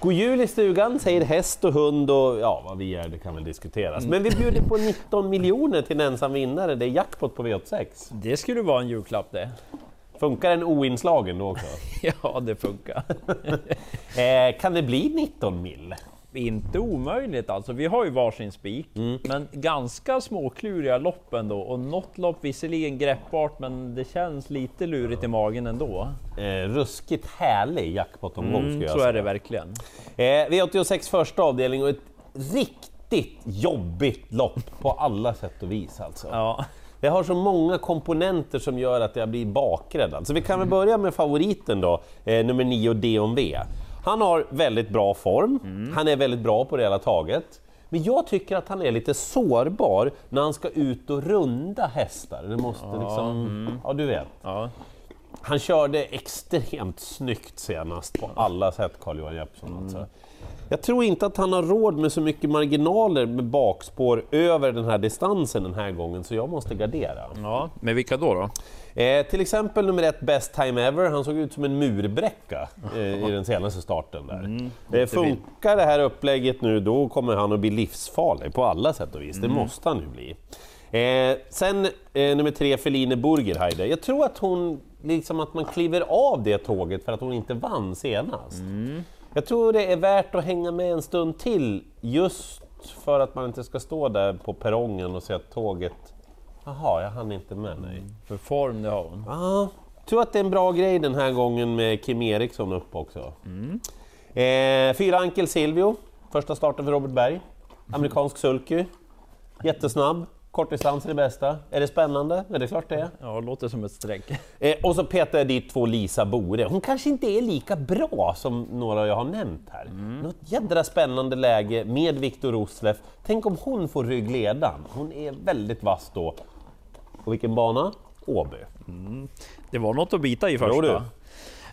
God jul i stugan säger häst och hund och ja, vad vi är det kan väl diskuteras. Men vi bjuder på 19 miljoner till en ensam vinnare, det är jackpot på V86. Det skulle vara en julklapp det. Funkar den oinslagen då också? Ja, det funkar. Eh, kan det bli 19 mil? Inte omöjligt alltså. Vi har ju varsin spik, men ganska småkluriga lopp ändå. Och något lopp visserligen greppbart, men det känns lite lurigt i magen ändå. Eh, ruskigt härlig jackpot-omgång skulle Mm, jag så säga. är det verkligen. Eh, V86 första avdelning och ett riktigt jobbigt lopp på alla sätt och vis alltså. Ja. Det har så många komponenter som gör att jag blir bakrädd. Alltså vi kan väl börja med favoriten då, eh, nummer 9 D&V. Han har väldigt bra form, han är väldigt bra på det hela taget. Men jag tycker att han är lite sårbar när han ska ut och runda hästar. Det måste liksom, ja du vet. Ja. Han körde extremt snyggt senast på alla sätt, Carl-Johan Jeppsson. Alltså. Jag tror inte att han har råd med så mycket marginaler med bakspår över den här distansen den här gången, så jag måste gardera. ja, men vilka då? då? Eh, till exempel nummer ett, Best Time Ever, han såg ut som en murbräcka eh, i den senaste starten där. eh, funkar det här upplägget nu, då kommer han att bli livsfarlig på alla sätt och vis. Det måste han ju bli. Eh, sen eh, nummer tre, Feline Burgerheider. Jag tror att hon, liksom att man kliver av det tåget för att hon inte vann senast. Jag tror det är värt att hänga med en stund till, just för att man inte ska stå där på perrongen och se att tåget Jaha, jag hann inte med. Nej. För form det har hon. Ja, tror att det är en bra grej den här gången med Kim Eriksson upp också. Eh, fyra Ankel Silvio, första starten för Robert Berg. Amerikansk sulky, jättesnabb, kortdistans är det bästa. Är det spännande? Ja, det är klart det är. Ja, låter som ett streck. Eh, och så petar jag dit två Lisa Bore. Hon kanske inte är lika bra som några jag har nämnt här. Något jädra spännande läge med Viktor Rosleff. Tänk om hon får ryggledan. Hon är väldigt vass då. Och vilken bana? Åby. Det var något att bita i första.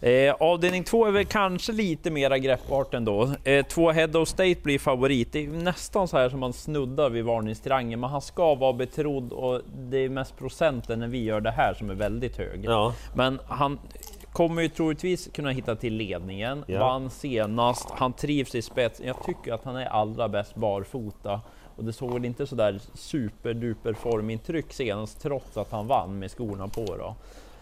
Eh, avdelning två är väl kanske lite mera greppbart ändå. Eh, två Head of State blir favorit. Det är nästan så här som man snuddar vid varningstriangeln, men han ska vara betrodd och det är mest procenten när vi gör det här som är väldigt hög. Ja. Men han kommer ju troligtvis kunna hitta till ledningen, Ja. vann senast, han trivs i spets. Jag tycker att han är allra bäst barfota. Och det såg väl inte sådär superduper formintryck senast, trots att han vann med skorna på då.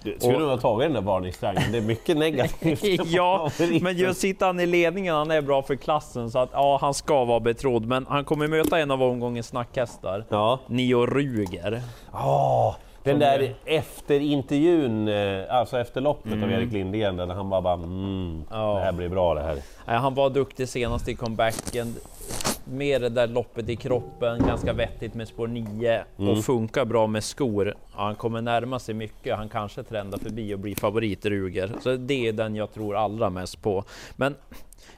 Du skulle nog ha tagit den där varningstriangeln, det är mycket negativt. ja, men just sitter han i ledningen, han är bra för klassen så att ja, han ska vara betrodd. Men han kommer möta en av omgångens snackhästar, Ja. Nio Ruger. Ah, den där efter intervjun, eh, alltså efter loppet av Erik Lindgren, där han bara, bara mm, Ja. det här blir bra det här. Han var duktig senast i comebacken. Med det där loppet i kroppen, ganska vettigt med spår 9 och funkar bra med skor. Ja, han kommer närma sig mycket, han kanske trendar förbi och blir favorit Ruger. Så det är den jag tror allra mest på. Men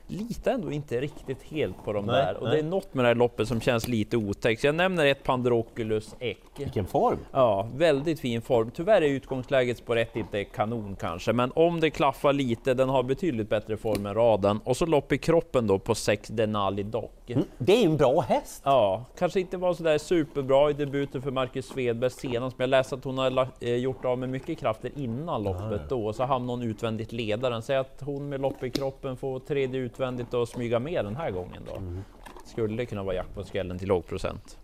litar ändå inte riktigt helt på de Nej, där. Och nej. det är något med det här loppet som känns lite otäckt. Jag nämner ett Pandroculus Eck. Vilken form! Ja, väldigt fin form. Tyvärr är utgångsläget på rätt inte kanon kanske, men om det klaffar lite, den har betydligt bättre form än raden. Och så lopp i kroppen då på 6 Denali Dock. Det är ju en bra häst! Ja, kanske inte var sådär superbra i debuten för Marcus Svedberg senast, men jag läste att hon har eh, gjort av med mycket krafter innan loppet då, så hamnade hon utvändigt ledaren. Säg att hon med lopp i kroppen får tredje utvändigt och smyga med den här gången då. Skulle kunna vara jakt på skrällen till låg procent.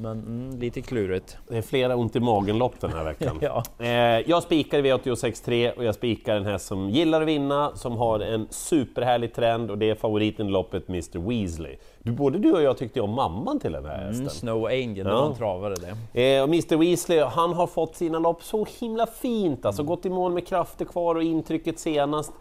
Men mm, lite klurigt. Det är flera ont i magen-lopp den här veckan. Ja. Eh, jag spikar i V86.3 och jag spikar en häst som gillar att vinna, som har en superhärlig trend och det är favoriten i loppet, Mr Weasley. Du, både du och jag tyckte om mamman till den här hästen. Mm, Snow Angel, Ja. man travade det. Eh, och Mr Weasley, han har fått sina lopp så himla fint, alltså gått i mål med krafter kvar och intrycket senast.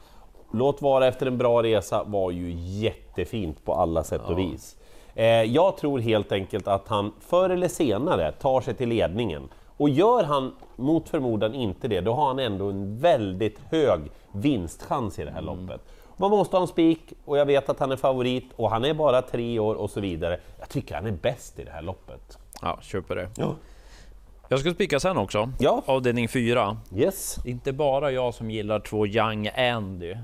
Låt vara efter en bra resa, var ju jättefint på alla sätt och vis. Eh, jag tror helt enkelt att han förr eller senare tar sig till ledningen. Och gör han mot förmodan inte det, då har han ändå en väldigt hög vinstchans i det här loppet. Man måste ha en spik och jag vet att han är favorit och han är bara tre år och så vidare. Jag tycker han är bäst i det här loppet. Ja, köper det. Ja. Jag ska spika sen också. Ja. Avdelning 4. Yes. Det är inte bara jag som gillar två Young Andy.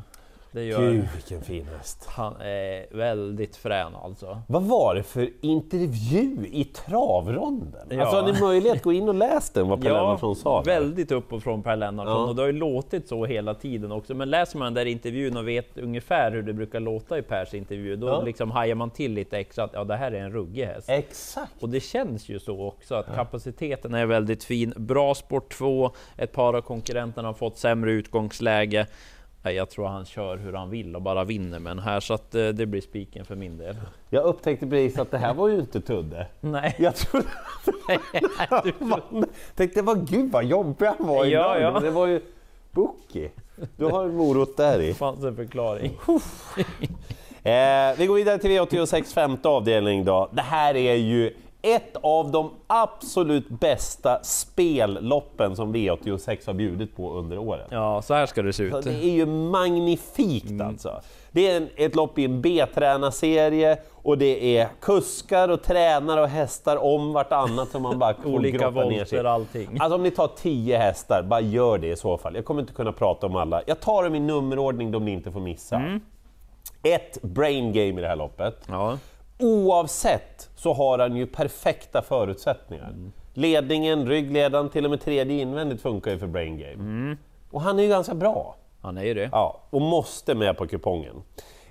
Det gör Gud vilken fin häst. han. är väldigt frän alltså. Vad var det för intervju i travronden? Ja. Alltså har ni möjlighet att gå in och läs den, vad Per Lennartsson sa? väldigt upp och från Per Lennartsson Ja. och det har ju låtit så hela tiden också. Men läser man den där intervjun och vet ungefär hur det brukar låta i Pers intervju, då Ja. liksom hajar man till lite extra att ja, det här är en ruggig häst. Exakt! Och det känns ju så också att kapaciteten är väldigt fin. Bra sport 2, ett par av konkurrenterna har fått sämre utgångsläge. Nej, Jag tror han kör hur han vill och bara vinner med den här, så att eh, det blir spiken för min del. Jag upptäckte precis att det här var ju inte Tudde. Nej, Jag trodde man tänkte, vad gud vad jobbig han var Ja, idag. ja. Det var ju Bookie. Du har en morot där i. det fanns en förklaring. Eh, vi går vidare till V86 femte avdelning då. Det här är ju ett av de absolut bästa spelloppen som V86 har bjudit på under året. Ja, så här ska det se Så ut. Det är ju magnifikt Mm. alltså. Det är en, ett lopp i en B-tränarserie och det är kuskar och tränare och hästar om vartannat som man bara Olika volter, allting. Alltså om ni tar 10 hästar, bara gör det i så fall. Jag kommer inte kunna prata om alla. Jag tar dem i nummerordning de ni inte får missa. Mm. Ett brain game i det här loppet. Ja, Oavsett så har han ju perfekta förutsättningar. Ledningen, ryggledaren, till och med tredje invändigt funkar ju för brain game. Och han är ju ganska bra. han är ju det. Ja, och måste med på kupongen.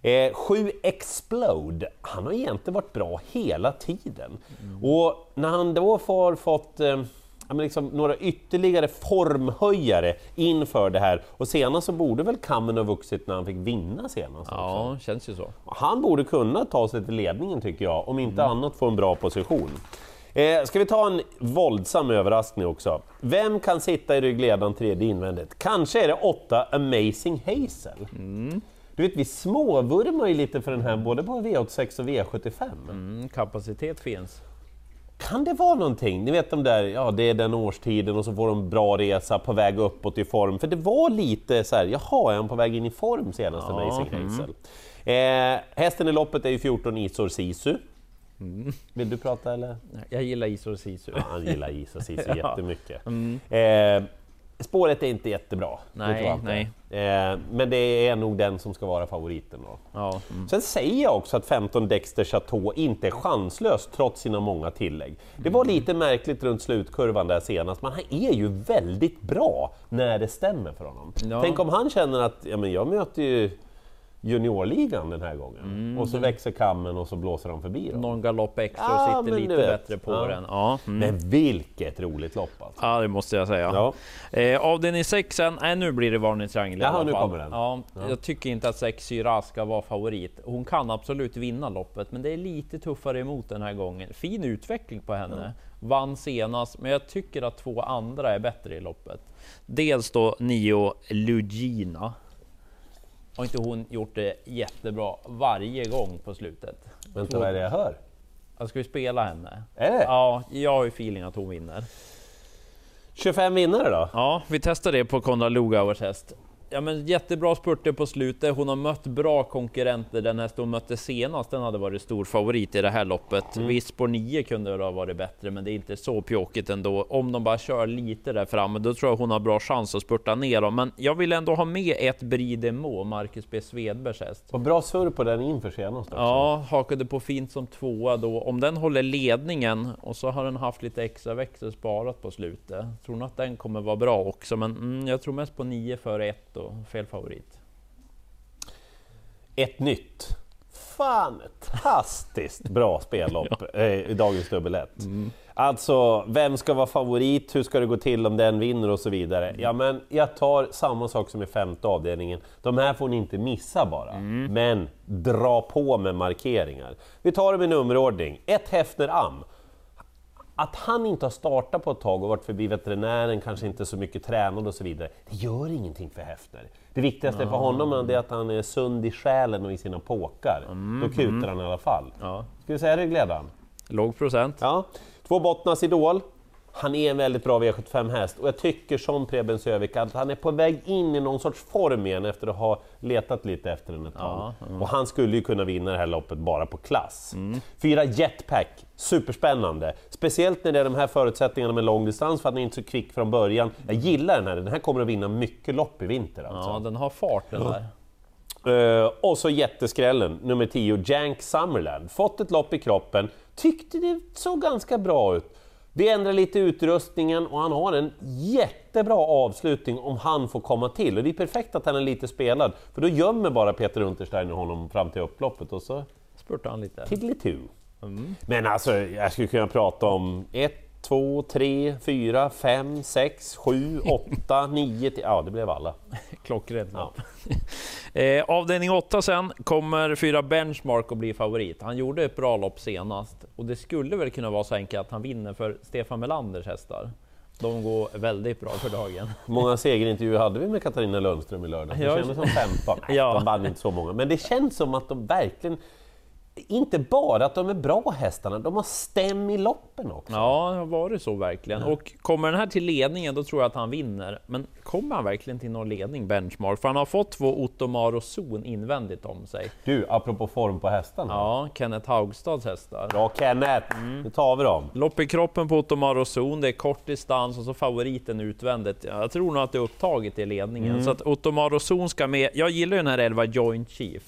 Eh, 7 Explode, han har egentligen varit bra hela tiden. Och när han då får fått eh, ja, men liksom några ytterligare formhöjare inför det här, och senast så borde väl kammen ha vuxit när han fick vinna senast också. Ja, känns ju så. Han borde kunna ta sig till ledningen tycker jag, om inte annat få en bra position. Eh, ska vi ta en våldsam överraskning också? Vem kan sitta i ryggledaren tredje invändigt? Kanske är det åtta Amazing Hazel. Du vet, vi småvurmar ju lite för den här både på V86 och V75. Mm, kapacitet finns. Kan det vara någonting? Ni vet de där, ja det är den årstiden och så får de bra resa på väg uppåt i form. För det var lite så här, jaha, är han på väg in i form senast, Ja, mm. Hazel? Eh, hästen i loppet är ju 14 Isor Sisu. Mm. Vill du prata eller? Jag gillar Isor Sisu. Ja, han gillar Isor Sisu Ja. jättemycket. Mm. Eh, spåret är inte jättebra. Nej, nej. Eh, men det är nog den som ska vara favoriten då. Ja, mm. Sen säger jag också att 15 Dexter Chateau inte är chanslös trots sina många tillägg. Det var lite märkligt runt slutkurvan där senast, men han är ju väldigt bra när det stämmer för honom. Ja. Tänk om han känner att ja, men jag möter ju juniorligan den här gången Mm. och så växer kammen och så blåser han förbi dem. någon galopp extra Ja, och sitter men lite bättre på Ja. den. Ja, mm. Men vilket roligt lopp alltså! ja, det måste jag säga. Ja. Eh, avdelning 6 sen, nej nu blir det varningstriangel i alla nu fall. kommer den. Ja, Ja. Jag tycker inte att 6 Syra ska vara favorit. Hon kan absolut vinna loppet, men det är lite tuffare emot den här gången. Fin utveckling på henne. Vann senast, men jag tycker att två andra är bättre i loppet. Dels då Nio Lugina. Har inte hon gjort det jättebra varje gång på slutet? Vänta, vad är det jag hör? Jag ska vi spela henne? Är det? Ja, jag har ju feeling att hon vinner. 25 vinnare då? Ja, vi testar det på Konrad Lugauers häst. Ja, men jättebra spurter på slutet. Hon har mött bra konkurrenter. Den häst hon mötte senast, den hade varit stor favorit i det här loppet. Mm. Visst, spår 9 kunde det ha varit bättre, men det är inte så pjåkigt ändå. Om de bara kör lite där framme, då tror jag hon har bra chans att spurta ner dem. Men jag vill ändå ha med ett Bridemo, Marcus B Svedbergs häst. Och bra surr på den inför senast också. Ja, hakade på fint som tvåa då. Om den håller ledningen och så har den haft lite extra växel sparat på slutet. Tror nog att den kommer vara bra också, men mm, jag tror mest på 9 före 1 och fel favorit. Ett nytt. Fantastiskt bra spellopp eh, i dagens dubbel ett. Alltså, vem ska vara favorit? Hur ska det gå till om den vinner och så vidare? Ja, men jag tar samma sak som i femte avdelningen. De här får ni inte missa bara, men dra på med markeringar. Vi tar dem i nummerordning. Ett Häfner Am. Att han inte har startat på ett tag och varit förbi veterinären, kanske inte så mycket tränad och så vidare, det gör ingenting för Häfner. Det viktigaste för honom är att han är sund i själen och i sina påkar. Då kutar han i alla fall. Ja. Ska vi säga ryggledaren? Låg procent. Ja. Två Bottnas Idol. Han är en väldigt bra V75-häst och jag tycker som Preben Sövik att han är på väg in i någon sorts form igen efter att ha letat lite efter den ett tag. Ja, Och han skulle ju kunna vinna det här loppet bara på klass. Mm. Fyra Jetpack, superspännande. Speciellt när det är de här förutsättningarna med långdistans för att han är inte så kvick från början. Jag gillar den här, den här kommer att vinna mycket lopp i vinter alltså. Ja, den har fart den där. Eh, och så jätteskrällen, nummer 10, Jank Summerland. Fått ett lopp i kroppen, tyckte det såg ganska bra ut. Vi ändrar lite utrustningen och han har en jättebra avslutning om han får komma till. Och det är perfekt att han är lite spelad, för då gömmer bara Peter Untersteiner honom fram till upploppet och så Spurtar han lite. tiddly Men alltså, jag skulle kunna prata om ett, två, tre, fyra, fem, sex, sju, åtta, nio, tio. Ja, det blev alla. Klockrent ja. eh, Avdelning 8 sen kommer fyra Benchmark att bli favorit. Han gjorde ett bra lopp senast och det skulle väl kunna vara så enkelt att han vinner för Stefan Melanders hästar. De går väldigt bra för dagen. Många segerintervjuer hade vi med Katarina Lundström i lördags? Det kändes som 15. Nej, Ja. de vann inte så många. Men det känns som att de verkligen... Inte bara att de är bra hästarna, de har stäm i loppen också. Ja, det har varit så verkligen. Och kommer den här till ledningen, då tror jag att han vinner. Men kommer han verkligen till någon ledning, Benchmark? För han har fått två Ottomar och Zon invändigt om sig. Du, apropå form på hästarna. Ja, Kenneth Haugstads hästar. Bra Kenneth, Mm. nu tar vi dem. Lopp i kroppen på Ottomar och Zon, det är kort distans och så favoriten utvändigt. Jag tror nog att det är upptaget i ledningen. Så att Ottomar och Zon ska med. Jag gillar ju den här 11 Joint Chief.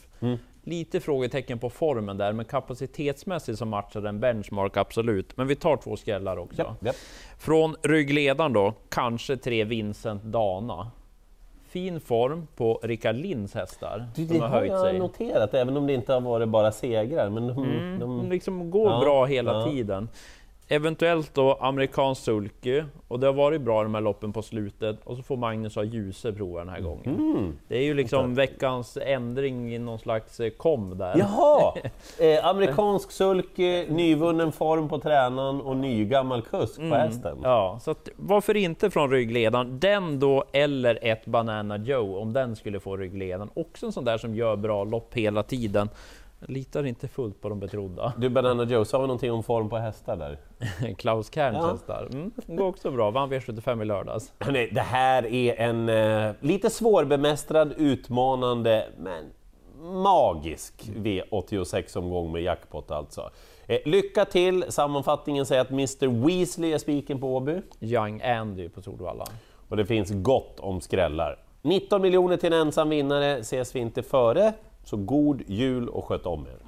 Lite frågetecken på formen där, men kapacitetsmässigt så matchar den benchmark absolut. Men vi tar två skrällar också. Ja, ja. Från ryggledaren då, kanske tre Vincent Dana. Fin form på Rickard Linds hästar. Du, det har har jag sig. noterat, även om det inte har varit bara segrar. Men de, Mm, de, de liksom går Ja, bra hela ja. tiden. Eventuellt då amerikansk sulky och det har varit bra de här loppen på slutet och så får Magnus ha Ljuse prova den här gången. Mm. Det är ju liksom veckans ändring i någon slags eh, kom där. Jaha! Eh, amerikansk sulky, nyvunnen form på tränaren och ny gammal kusk på hästen. Mm. Ja, så att, varför inte från ryggledaren? Den då, eller ett Banana Joe, om den skulle få ryggledaren. Också en sån där som gör bra lopp hela tiden. Litar inte fullt på de betrodda. Du Banana Joe, sa vi någonting om form på hästar där? Klaus Kerns Ja. hästar. Mm, går också bra, vann V75 i lördags. Hörrni, det här är en eh, lite svårbemästrad, utmanande, men magisk V86-omgång med jackpot alltså. Eh, lycka till! Sammanfattningen säger att Mr Weasley är spiken på Åby Young Andy på Solvalla. och det finns gott om skrällar. 19 miljoner till en ensam vinnare ses vi inte före, så god jul och sköt om er!